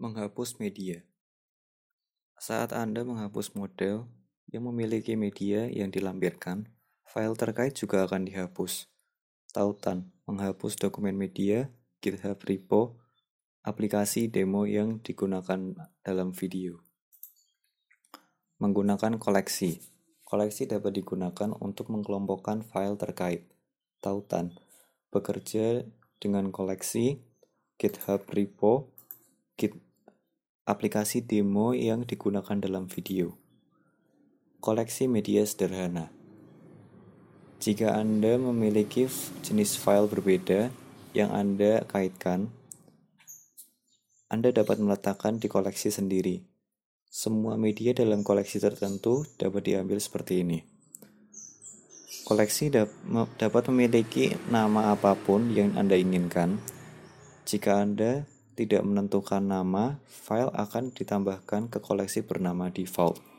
Menghapus media. Saat Anda menghapus model yang memiliki media yang dilampirkan, file terkait juga akan dihapus. Tautan menghapus dokumen media, GitHub repo, aplikasi demo yang digunakan dalam video. Menggunakan koleksi. Koleksi dapat digunakan untuk mengelompokkan file terkait. Tautan bekerja dengan koleksi, GitHub repo, Git aplikasi demo yang digunakan dalam video. Koleksi media sederhana. Jika Anda memiliki jenis file berbeda yang Anda kaitkan, Anda dapat meletakkan di koleksi sendiri. Semua media dalam koleksi tertentu dapat diambil seperti ini. Koleksi dapat memiliki nama apa pun yang Anda inginkan. Jika Anda tidak menentukan nama, file akan ditambahkan ke koleksi bernama default.